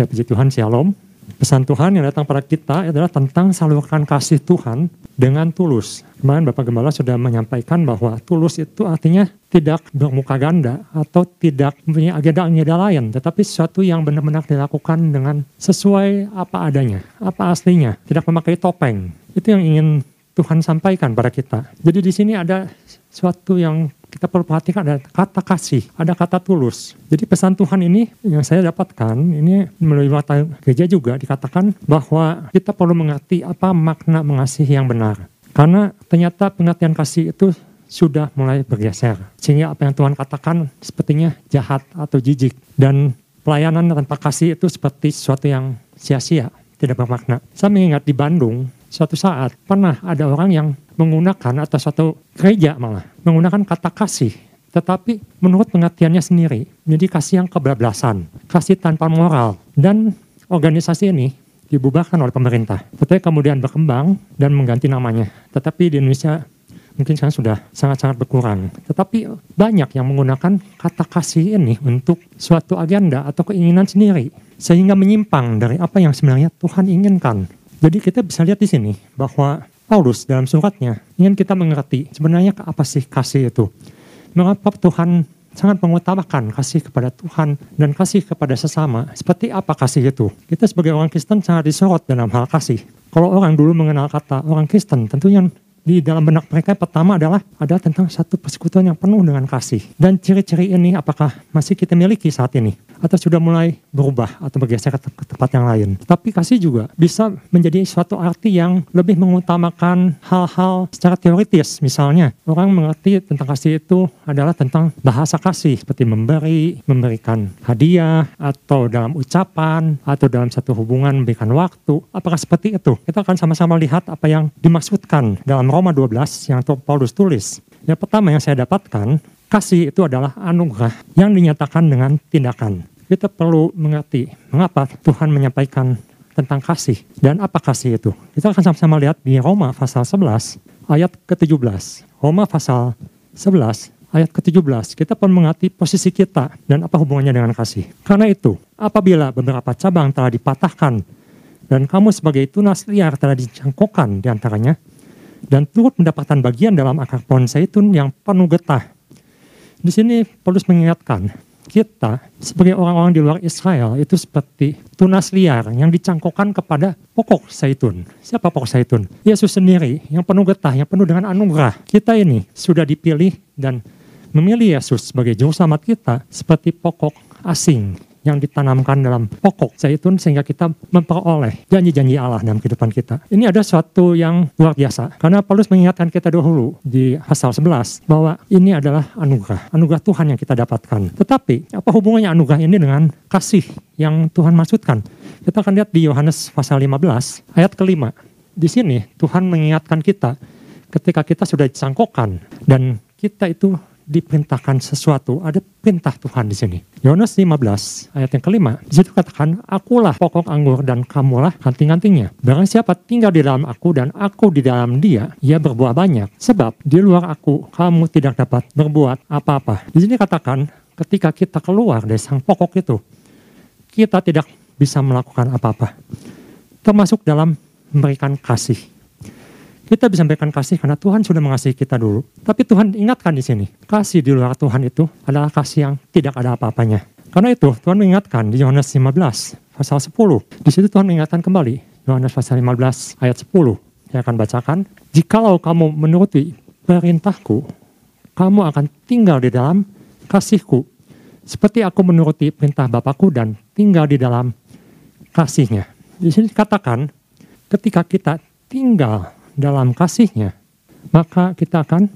Ya puji Tuhan, Shalom. Pesan Tuhan yang datang pada kita adalah tentang salurkan kasih Tuhan dengan tulus. Kemarin Bapak Gembala sudah menyampaikan bahwa tulus itu artinya tidak bermuka ganda atau tidak mempunyai agenda-agenda lain, tetapi sesuatu yang benar-benar dilakukan dengan sesuai apa adanya, apa aslinya, tidak memakai topeng. Itu yang ingin Tuhan sampaikan pada kita. Jadi di sini ada suatu yang kita perlu perhatikan ada kata kasih, ada kata tulus. Jadi pesan Tuhan ini yang saya dapatkan, ini melalui mata gereja juga dikatakan bahwa kita perlu mengerti apa makna mengasihi yang benar. Karena ternyata pengertian kasih itu sudah mulai bergeser. Sehingga apa yang Tuhan katakan sepertinya jahat atau jijik. Dan pelayanan tanpa kasih itu seperti sesuatu yang sia-sia, tidak bermakna. Saya mengingat di Bandung, suatu saat pernah ada orang yang menggunakan atau suatu gereja malah menggunakan kata kasih. Tetapi menurut pengertiannya sendiri jadi kasih yang kebablasan kasih tanpa moral. Dan organisasi ini dibubarkan oleh pemerintah. Tetapi kemudian berkembang dan mengganti namanya. Tetapi di Indonesia mungkin sekarang sudah sangat-sangat berkurang. Tetapi banyak yang menggunakan kata kasih ini untuk suatu agenda atau keinginan sendiri. Sehingga menyimpang dari apa yang sebenarnya Tuhan inginkan jadi kita bisa lihat di sini bahwa Paulus dalam suratnya ingin kita mengerti sebenarnya apa sih kasih itu. Mengapa Tuhan sangat mengutamakan kasih kepada Tuhan dan kasih kepada sesama. Seperti apa kasih itu? Kita sebagai orang Kristen sangat disorot dalam hal kasih. Kalau orang dulu mengenal kata orang Kristen, tentunya di dalam benak mereka pertama adalah ada tentang satu persekutuan yang penuh dengan kasih. Dan ciri-ciri ini apakah masih kita miliki saat ini? Atau sudah mulai berubah atau bergeser ke, tempat yang lain. Tapi kasih juga bisa menjadi suatu arti yang lebih mengutamakan hal-hal secara teoritis. Misalnya orang mengerti tentang kasih itu adalah tentang bahasa kasih. Seperti memberi, memberikan hadiah, atau dalam ucapan, atau dalam satu hubungan memberikan waktu. Apakah seperti itu? Kita akan sama-sama lihat apa yang dimaksudkan dalam Roma 12 yang Paulus tulis. Yang pertama yang saya dapatkan, kasih itu adalah anugerah yang dinyatakan dengan tindakan. Kita perlu mengerti mengapa Tuhan menyampaikan tentang kasih dan apa kasih itu. Kita akan sama-sama lihat di Roma pasal 11 ayat ke-17. Roma pasal 11 ayat ke-17, kita perlu mengerti posisi kita dan apa hubungannya dengan kasih. Karena itu, apabila beberapa cabang telah dipatahkan dan kamu sebagai tunas liar telah dicangkokkan di antaranya, dan turut mendapatkan bagian dalam akar pohon zaitun yang penuh getah. Di sini Paulus mengingatkan kita sebagai orang-orang di luar Israel itu seperti tunas liar yang dicangkokkan kepada pokok zaitun. Siapa pokok zaitun? Yesus sendiri yang penuh getah, yang penuh dengan anugerah. Kita ini sudah dipilih dan memilih Yesus sebagai juru selamat kita seperti pokok asing yang ditanamkan dalam pokok zaitun sehingga kita memperoleh janji-janji Allah dalam kehidupan kita. Ini ada suatu yang luar biasa karena Paulus mengingatkan kita dahulu di pasal 11 bahwa ini adalah anugerah, anugerah Tuhan yang kita dapatkan. Tetapi apa hubungannya anugerah ini dengan kasih yang Tuhan maksudkan? Kita akan lihat di Yohanes pasal 15 ayat kelima. Di sini Tuhan mengingatkan kita ketika kita sudah disangkokkan dan kita itu diperintahkan sesuatu, ada perintah Tuhan di sini. Yohanes 15 ayat yang kelima, di situ katakan, akulah pokok anggur dan kamulah kanting-kantingnya. Barang siapa tinggal di dalam aku dan aku di dalam dia, ia berbuah banyak. Sebab di luar aku, kamu tidak dapat berbuat apa-apa. Di sini katakan, ketika kita keluar dari sang pokok itu, kita tidak bisa melakukan apa-apa. Termasuk dalam memberikan kasih kita bisa memberikan kasih karena Tuhan sudah mengasihi kita dulu. Tapi Tuhan ingatkan di sini, kasih di luar Tuhan itu adalah kasih yang tidak ada apa-apanya. Karena itu Tuhan mengingatkan di Yohanes 15 pasal 10. Di situ Tuhan mengingatkan kembali Yohanes pasal 15 ayat 10. Saya akan bacakan. Jikalau kamu menuruti perintahku, kamu akan tinggal di dalam kasihku. Seperti aku menuruti perintah Bapakku dan tinggal di dalam kasihnya. Di sini dikatakan ketika kita tinggal dalam kasihnya, maka kita akan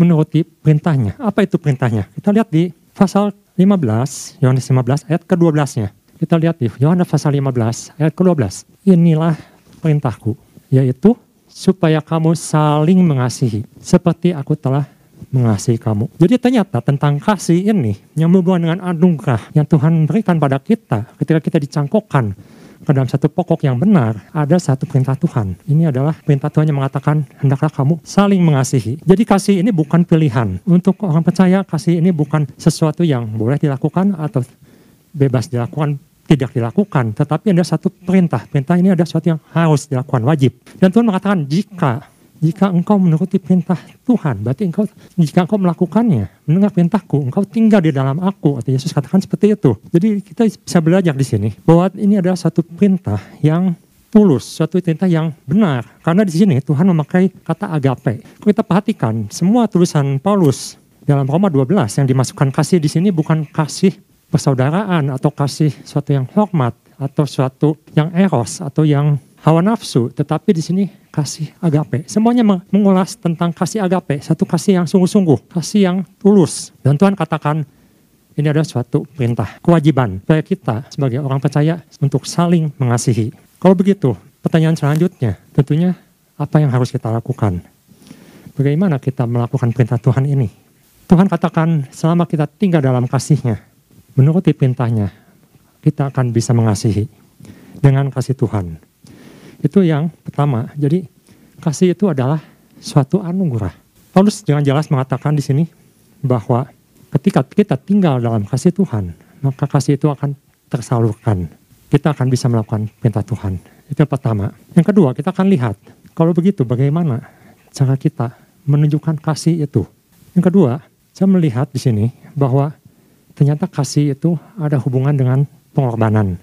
menuruti perintahnya. Apa itu perintahnya? Kita lihat di pasal 15, Yohanes 15 ayat ke-12-nya. Kita lihat di Yohanes pasal 15 ayat ke-12. Inilah perintahku, yaitu supaya kamu saling mengasihi seperti aku telah mengasihi kamu. Jadi ternyata tentang kasih ini yang berhubungan dengan anugerah yang Tuhan berikan pada kita ketika kita dicangkokkan ke dalam satu pokok yang benar, ada satu perintah Tuhan. Ini adalah perintah Tuhan yang mengatakan, hendaklah kamu saling mengasihi. Jadi kasih ini bukan pilihan. Untuk orang percaya, kasih ini bukan sesuatu yang boleh dilakukan atau bebas dilakukan tidak dilakukan, tetapi ada satu perintah. Perintah ini ada sesuatu yang harus dilakukan, wajib. Dan Tuhan mengatakan jika jika engkau menuruti perintah Tuhan, berarti engkau jika engkau melakukannya, mendengar perintahku, engkau tinggal di dalam aku. Atau Yesus katakan seperti itu. Jadi kita bisa belajar di sini bahwa ini adalah satu perintah yang tulus, suatu perintah yang benar. Karena di sini Tuhan memakai kata agape. Kalau kita perhatikan, semua tulisan Paulus dalam Roma 12 yang dimasukkan kasih di sini bukan kasih persaudaraan atau kasih suatu yang hormat atau suatu yang eros atau yang hawa nafsu, tetapi di sini kasih agape. Semuanya mengulas tentang kasih agape, satu kasih yang sungguh-sungguh, kasih yang tulus. Dan Tuhan katakan ini adalah suatu perintah, kewajiban supaya kita sebagai orang percaya untuk saling mengasihi. Kalau begitu, pertanyaan selanjutnya tentunya apa yang harus kita lakukan? Bagaimana kita melakukan perintah Tuhan ini? Tuhan katakan selama kita tinggal dalam kasihnya, menuruti perintahnya, kita akan bisa mengasihi dengan kasih Tuhan. Itu yang pertama. Jadi kasih itu adalah suatu anugerah. Paulus dengan jelas mengatakan di sini bahwa ketika kita tinggal dalam kasih Tuhan, maka kasih itu akan tersalurkan. Kita akan bisa melakukan perintah Tuhan. Itu yang pertama. Yang kedua, kita akan lihat kalau begitu bagaimana cara kita menunjukkan kasih itu. Yang kedua, saya melihat di sini bahwa ternyata kasih itu ada hubungan dengan pengorbanan.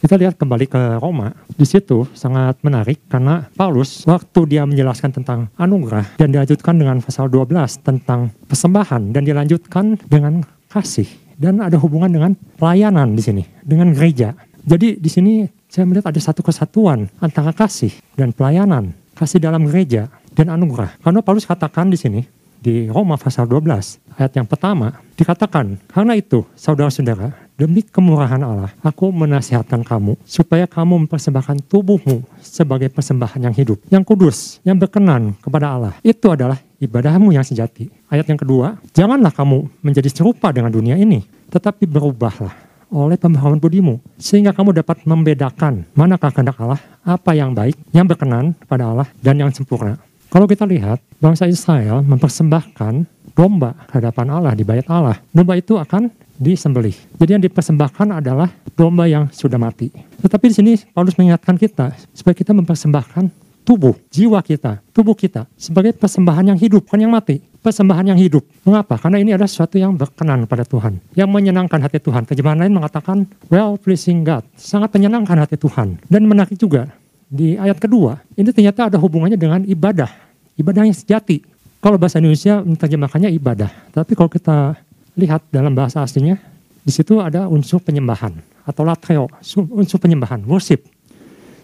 Kita lihat kembali ke Roma. Di situ sangat menarik karena Paulus waktu dia menjelaskan tentang anugerah dan dilanjutkan dengan pasal 12 tentang persembahan dan dilanjutkan dengan kasih dan ada hubungan dengan pelayanan di sini dengan gereja. Jadi di sini saya melihat ada satu kesatuan antara kasih dan pelayanan, kasih dalam gereja dan anugerah. Karena Paulus katakan di sini di Roma pasal 12 ayat yang pertama dikatakan karena itu saudara-saudara Demi kemurahan Allah, aku menasihatkan kamu supaya kamu mempersembahkan tubuhmu sebagai persembahan yang hidup, yang kudus, yang berkenan kepada Allah. Itu adalah ibadahmu yang sejati. Ayat yang kedua, janganlah kamu menjadi serupa dengan dunia ini, tetapi berubahlah oleh pemahaman budimu, sehingga kamu dapat membedakan manakah kehendak Allah, apa yang baik, yang berkenan kepada Allah, dan yang sempurna. Kalau kita lihat, bangsa Israel mempersembahkan domba hadapan Allah di bait Allah. Domba itu akan disembelih. Jadi yang dipersembahkan adalah domba yang sudah mati. Tetapi di sini Paulus mengingatkan kita supaya kita mempersembahkan tubuh, jiwa kita, tubuh kita sebagai persembahan yang hidup, bukan yang mati. Persembahan yang hidup. Mengapa? Karena ini adalah sesuatu yang berkenan pada Tuhan. Yang menyenangkan hati Tuhan. Terjemahan lain mengatakan well pleasing God. Sangat menyenangkan hati Tuhan. Dan menarik juga di ayat kedua, ini ternyata ada hubungannya dengan ibadah. Ibadah yang sejati. Kalau bahasa Indonesia menerjemahkannya ibadah. Tapi kalau kita lihat dalam bahasa aslinya, di situ ada unsur penyembahan atau latreo, unsur penyembahan, worship.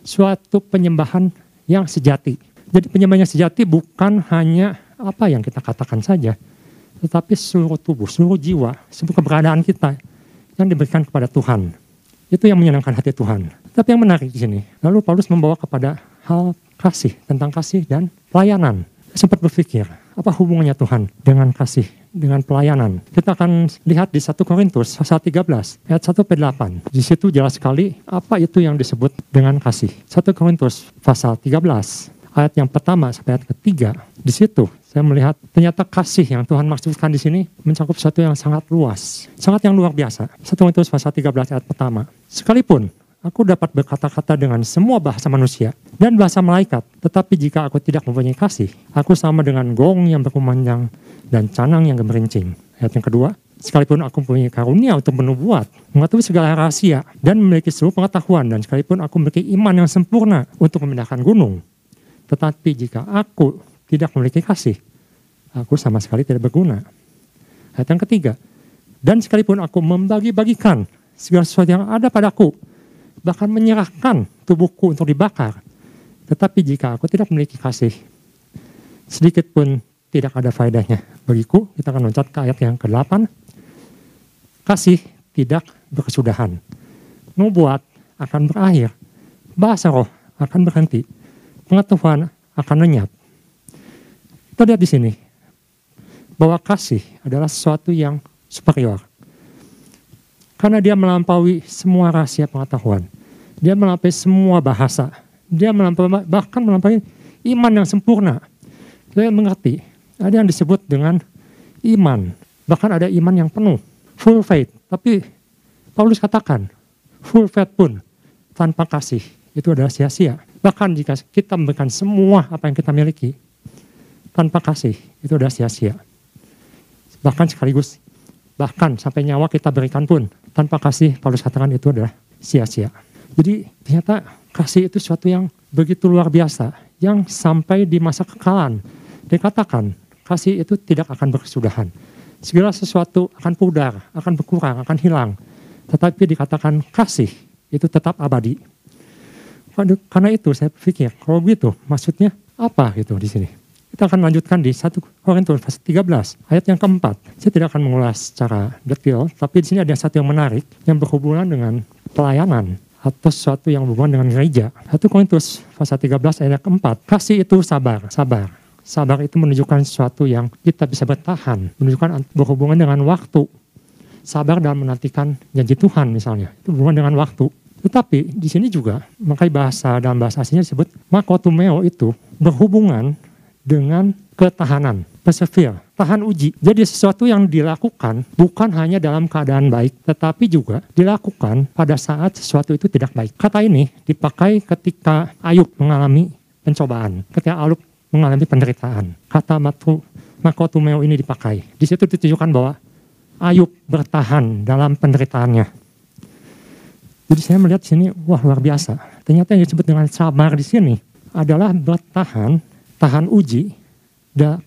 Suatu penyembahan yang sejati. Jadi penyembahan yang sejati bukan hanya apa yang kita katakan saja, tetapi seluruh tubuh, seluruh jiwa, seluruh keberadaan kita yang diberikan kepada Tuhan. Itu yang menyenangkan hati Tuhan. Tapi yang menarik di sini, lalu Paulus membawa kepada hal kasih, tentang kasih dan pelayanan. Sempat berpikir, apa hubungannya Tuhan dengan kasih dengan pelayanan. Kita akan lihat di 1 Korintus pasal 13 ayat 1 sampai 8. Di situ jelas sekali apa itu yang disebut dengan kasih. 1 Korintus pasal 13 ayat yang pertama sampai ayat ketiga. Di situ saya melihat ternyata kasih yang Tuhan maksudkan di sini mencakup sesuatu yang sangat luas, sangat yang luar biasa. 1 Korintus pasal 13 ayat pertama. Sekalipun aku dapat berkata-kata dengan semua bahasa manusia dan bahasa malaikat. Tetapi jika aku tidak mempunyai kasih, aku sama dengan gong yang berkumandang dan canang yang gemerincing. Ayat yang kedua, sekalipun aku mempunyai karunia untuk menubuat, mengetahui segala rahasia, dan memiliki seluruh pengetahuan, dan sekalipun aku memiliki iman yang sempurna untuk memindahkan gunung. Tetapi jika aku tidak memiliki kasih, aku sama sekali tidak berguna. Ayat yang ketiga, dan sekalipun aku membagi-bagikan segala sesuatu yang ada padaku, bahkan menyerahkan tubuhku untuk dibakar. Tetapi jika aku tidak memiliki kasih, sedikit pun tidak ada faedahnya bagiku. Kita akan loncat ke ayat yang ke-8. Kasih tidak berkesudahan. Nubuat akan berakhir. Bahasa roh akan berhenti. Pengetahuan akan lenyap. Kita lihat di sini bahwa kasih adalah sesuatu yang superior. Karena dia melampaui semua rahasia pengetahuan. Dia melampaui semua bahasa. Dia melampaui, bahkan melampaui iman yang sempurna. Saya mengerti, ada yang disebut dengan iman. Bahkan ada iman yang penuh, full faith. Tapi Paulus katakan, full faith pun tanpa kasih itu adalah sia-sia. Bahkan jika kita memberikan semua apa yang kita miliki tanpa kasih itu adalah sia-sia. Bahkan sekaligus bahkan sampai nyawa kita berikan pun tanpa kasih Paulus katakan itu adalah sia-sia. Jadi ternyata kasih itu sesuatu yang begitu luar biasa yang sampai di masa kekalan dikatakan kasih itu tidak akan berkesudahan. Segala sesuatu akan pudar, akan berkurang, akan hilang. Tetapi dikatakan kasih itu tetap abadi. Karena itu saya pikir, kalau begitu maksudnya apa gitu di sini. Kita akan lanjutkan di 1 Korintus pasal 13 ayat yang keempat. Saya tidak akan mengulas secara detail, tapi di sini ada satu yang menarik yang berhubungan dengan pelayanan atau sesuatu yang berhubungan dengan gereja. 1 Korintus pasal 13 ayat keempat. Kasih itu sabar, sabar. Sabar itu menunjukkan sesuatu yang kita bisa bertahan, menunjukkan berhubungan dengan waktu. Sabar dalam menantikan janji Tuhan misalnya, itu berhubungan dengan waktu. Tetapi di sini juga, makanya bahasa dalam bahasa aslinya disebut makotumeo itu berhubungan dengan ketahanan, persevere, tahan uji. Jadi sesuatu yang dilakukan bukan hanya dalam keadaan baik, tetapi juga dilakukan pada saat sesuatu itu tidak baik. Kata ini dipakai ketika Ayub mengalami pencobaan, ketika Ayub mengalami penderitaan. Kata matu, makotumeo ini dipakai. Di situ ditunjukkan bahwa Ayub bertahan dalam penderitaannya. Jadi saya melihat sini, wah luar biasa. Ternyata yang disebut dengan sabar di sini adalah bertahan, tahan uji,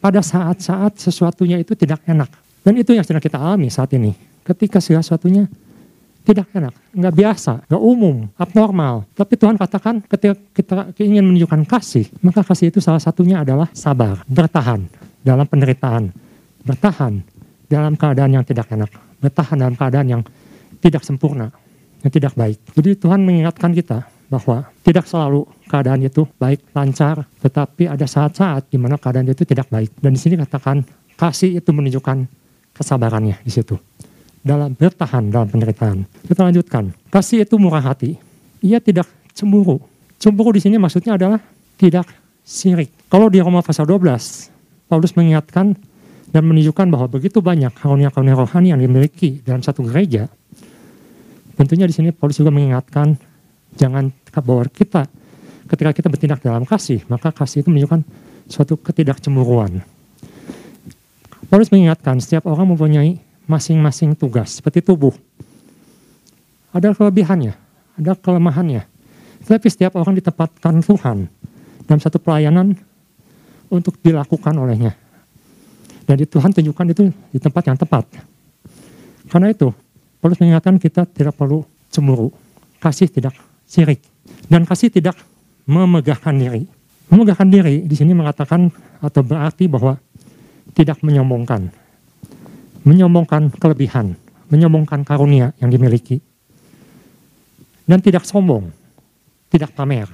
pada saat-saat sesuatunya itu tidak enak. Dan itu yang sedang kita alami saat ini. Ketika sesuatunya tidak enak, nggak biasa, nggak umum, abnormal. Tapi Tuhan katakan ketika kita ingin menunjukkan kasih, maka kasih itu salah satunya adalah sabar, bertahan dalam penderitaan, bertahan dalam keadaan yang tidak enak, bertahan dalam keadaan yang tidak sempurna, yang tidak baik. Jadi Tuhan mengingatkan kita bahwa tidak selalu keadaan itu baik, lancar, tetapi ada saat-saat di mana keadaan itu tidak baik. Dan di sini katakan kasih itu menunjukkan kesabarannya di situ dalam bertahan dalam penderitaan. Kita lanjutkan. Kasih itu murah hati. Ia tidak cemburu. Cemburu di sini maksudnya adalah tidak sirik. Kalau di Roma pasal 12, Paulus mengingatkan dan menunjukkan bahwa begitu banyak karunia-karunia rohani yang dimiliki dalam satu gereja. Tentunya di sini Paulus juga mengingatkan jangan bahwa kita ketika kita bertindak dalam kasih, maka kasih itu menunjukkan suatu ketidakcemburuan. Paulus mengingatkan setiap orang mempunyai masing-masing tugas, seperti tubuh. Ada kelebihannya, ada kelemahannya. Tapi setiap orang ditempatkan Tuhan dalam satu pelayanan untuk dilakukan olehnya. Dan di Tuhan tunjukkan itu di tempat yang tepat. Karena itu, Paulus mengingatkan kita tidak perlu cemburu. Kasih tidak sirik. Dan kasih tidak memegahkan diri. Memegahkan diri di sini mengatakan atau berarti bahwa tidak menyombongkan menyombongkan kelebihan, menyombongkan karunia yang dimiliki. Dan tidak sombong, tidak pamer.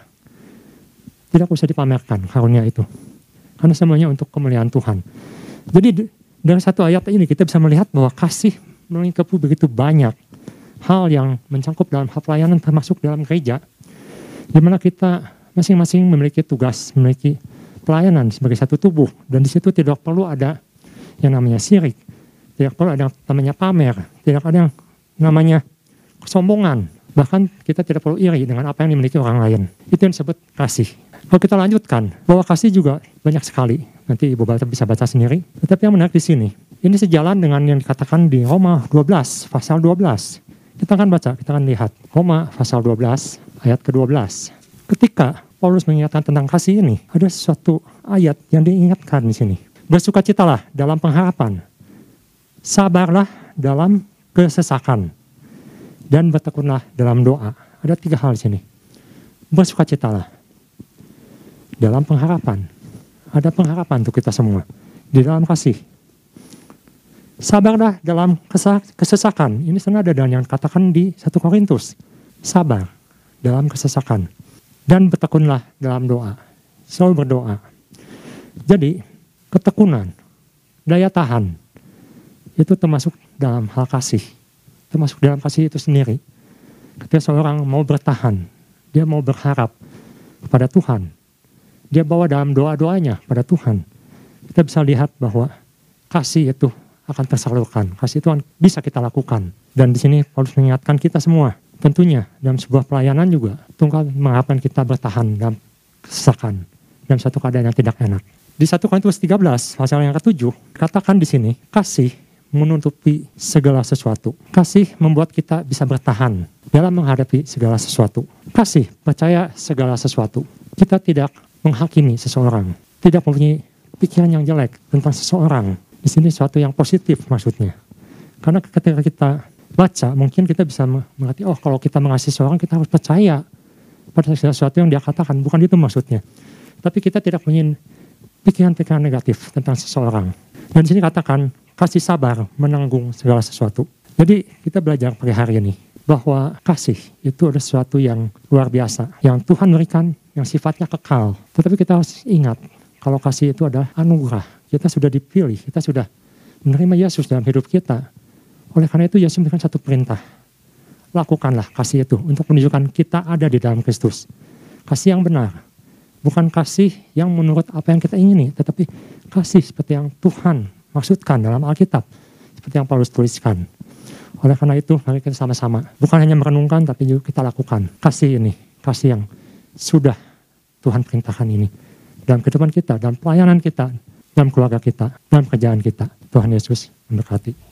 Tidak usah dipamerkan karunia itu. Karena semuanya untuk kemuliaan Tuhan. Jadi dari satu ayat ini kita bisa melihat bahwa kasih melingkupi begitu banyak hal yang mencangkup dalam hal pelayanan termasuk dalam gereja. Di mana kita masing-masing memiliki tugas, memiliki pelayanan sebagai satu tubuh. Dan di situ tidak perlu ada yang namanya sirik, tidak perlu ada yang namanya pamer, tidak ada yang namanya kesombongan. Bahkan kita tidak perlu iri dengan apa yang dimiliki orang lain. Itu yang disebut kasih. Kalau kita lanjutkan, bahwa kasih juga banyak sekali. Nanti Ibu Bapak bisa baca sendiri. Tetapi yang menarik di sini, ini sejalan dengan yang dikatakan di Roma 12, pasal 12. Kita akan baca, kita akan lihat. Roma pasal 12, ayat ke-12. Ketika Paulus mengingatkan tentang kasih ini, ada sesuatu ayat yang diingatkan di sini. Bersukacitalah dalam pengharapan, sabarlah dalam kesesakan dan bertekunlah dalam doa. Ada tiga hal di sini. Bersukacitalah dalam pengharapan. Ada pengharapan untuk kita semua di dalam kasih. Sabarlah dalam kesesakan. Ini senada dengan yang katakan di satu Korintus. Sabar dalam kesesakan. Dan bertekunlah dalam doa. Selalu berdoa. Jadi, ketekunan, daya tahan, itu termasuk dalam hal kasih. Termasuk dalam kasih itu sendiri. Ketika seorang mau bertahan, dia mau berharap kepada Tuhan. Dia bawa dalam doa-doanya pada Tuhan. Kita bisa lihat bahwa kasih itu akan tersalurkan. Kasih itu bisa kita lakukan. Dan di sini Paulus mengingatkan kita semua Tentunya dalam sebuah pelayanan juga Tuhan mengharapkan kita bertahan dalam kesesakan, dalam satu keadaan yang tidak enak. Di 1 Korintus 13 pasal yang ketujuh katakan di sini kasih menutupi segala sesuatu. Kasih membuat kita bisa bertahan dalam menghadapi segala sesuatu. Kasih percaya segala sesuatu. Kita tidak menghakimi seseorang, tidak mempunyai pikiran yang jelek tentang seseorang. Di sini sesuatu yang positif maksudnya. Karena ketika kita baca, mungkin kita bisa mengerti, oh kalau kita mengasihi seorang, kita harus percaya pada sesuatu yang dia katakan. Bukan itu maksudnya. Tapi kita tidak punya pikiran-pikiran negatif tentang seseorang. Dan di sini katakan, kasih sabar menanggung segala sesuatu. Jadi kita belajar pada hari ini bahwa kasih itu adalah sesuatu yang luar biasa. Yang Tuhan berikan, yang sifatnya kekal. Tetapi kita harus ingat, kalau kasih itu adalah anugerah. Kita sudah dipilih, kita sudah menerima Yesus dalam hidup kita oleh karena itu Yesus memberikan satu perintah. Lakukanlah kasih itu untuk menunjukkan kita ada di dalam Kristus. Kasih yang benar. Bukan kasih yang menurut apa yang kita ingini, tetapi kasih seperti yang Tuhan maksudkan dalam Alkitab. Seperti yang Paulus tuliskan. Oleh karena itu, mari kita sama-sama. Bukan hanya merenungkan, tapi juga kita lakukan. Kasih ini, kasih yang sudah Tuhan perintahkan ini. Dalam kehidupan kita, dalam pelayanan kita, dalam keluarga kita, dalam kerjaan kita. Tuhan Yesus memberkati.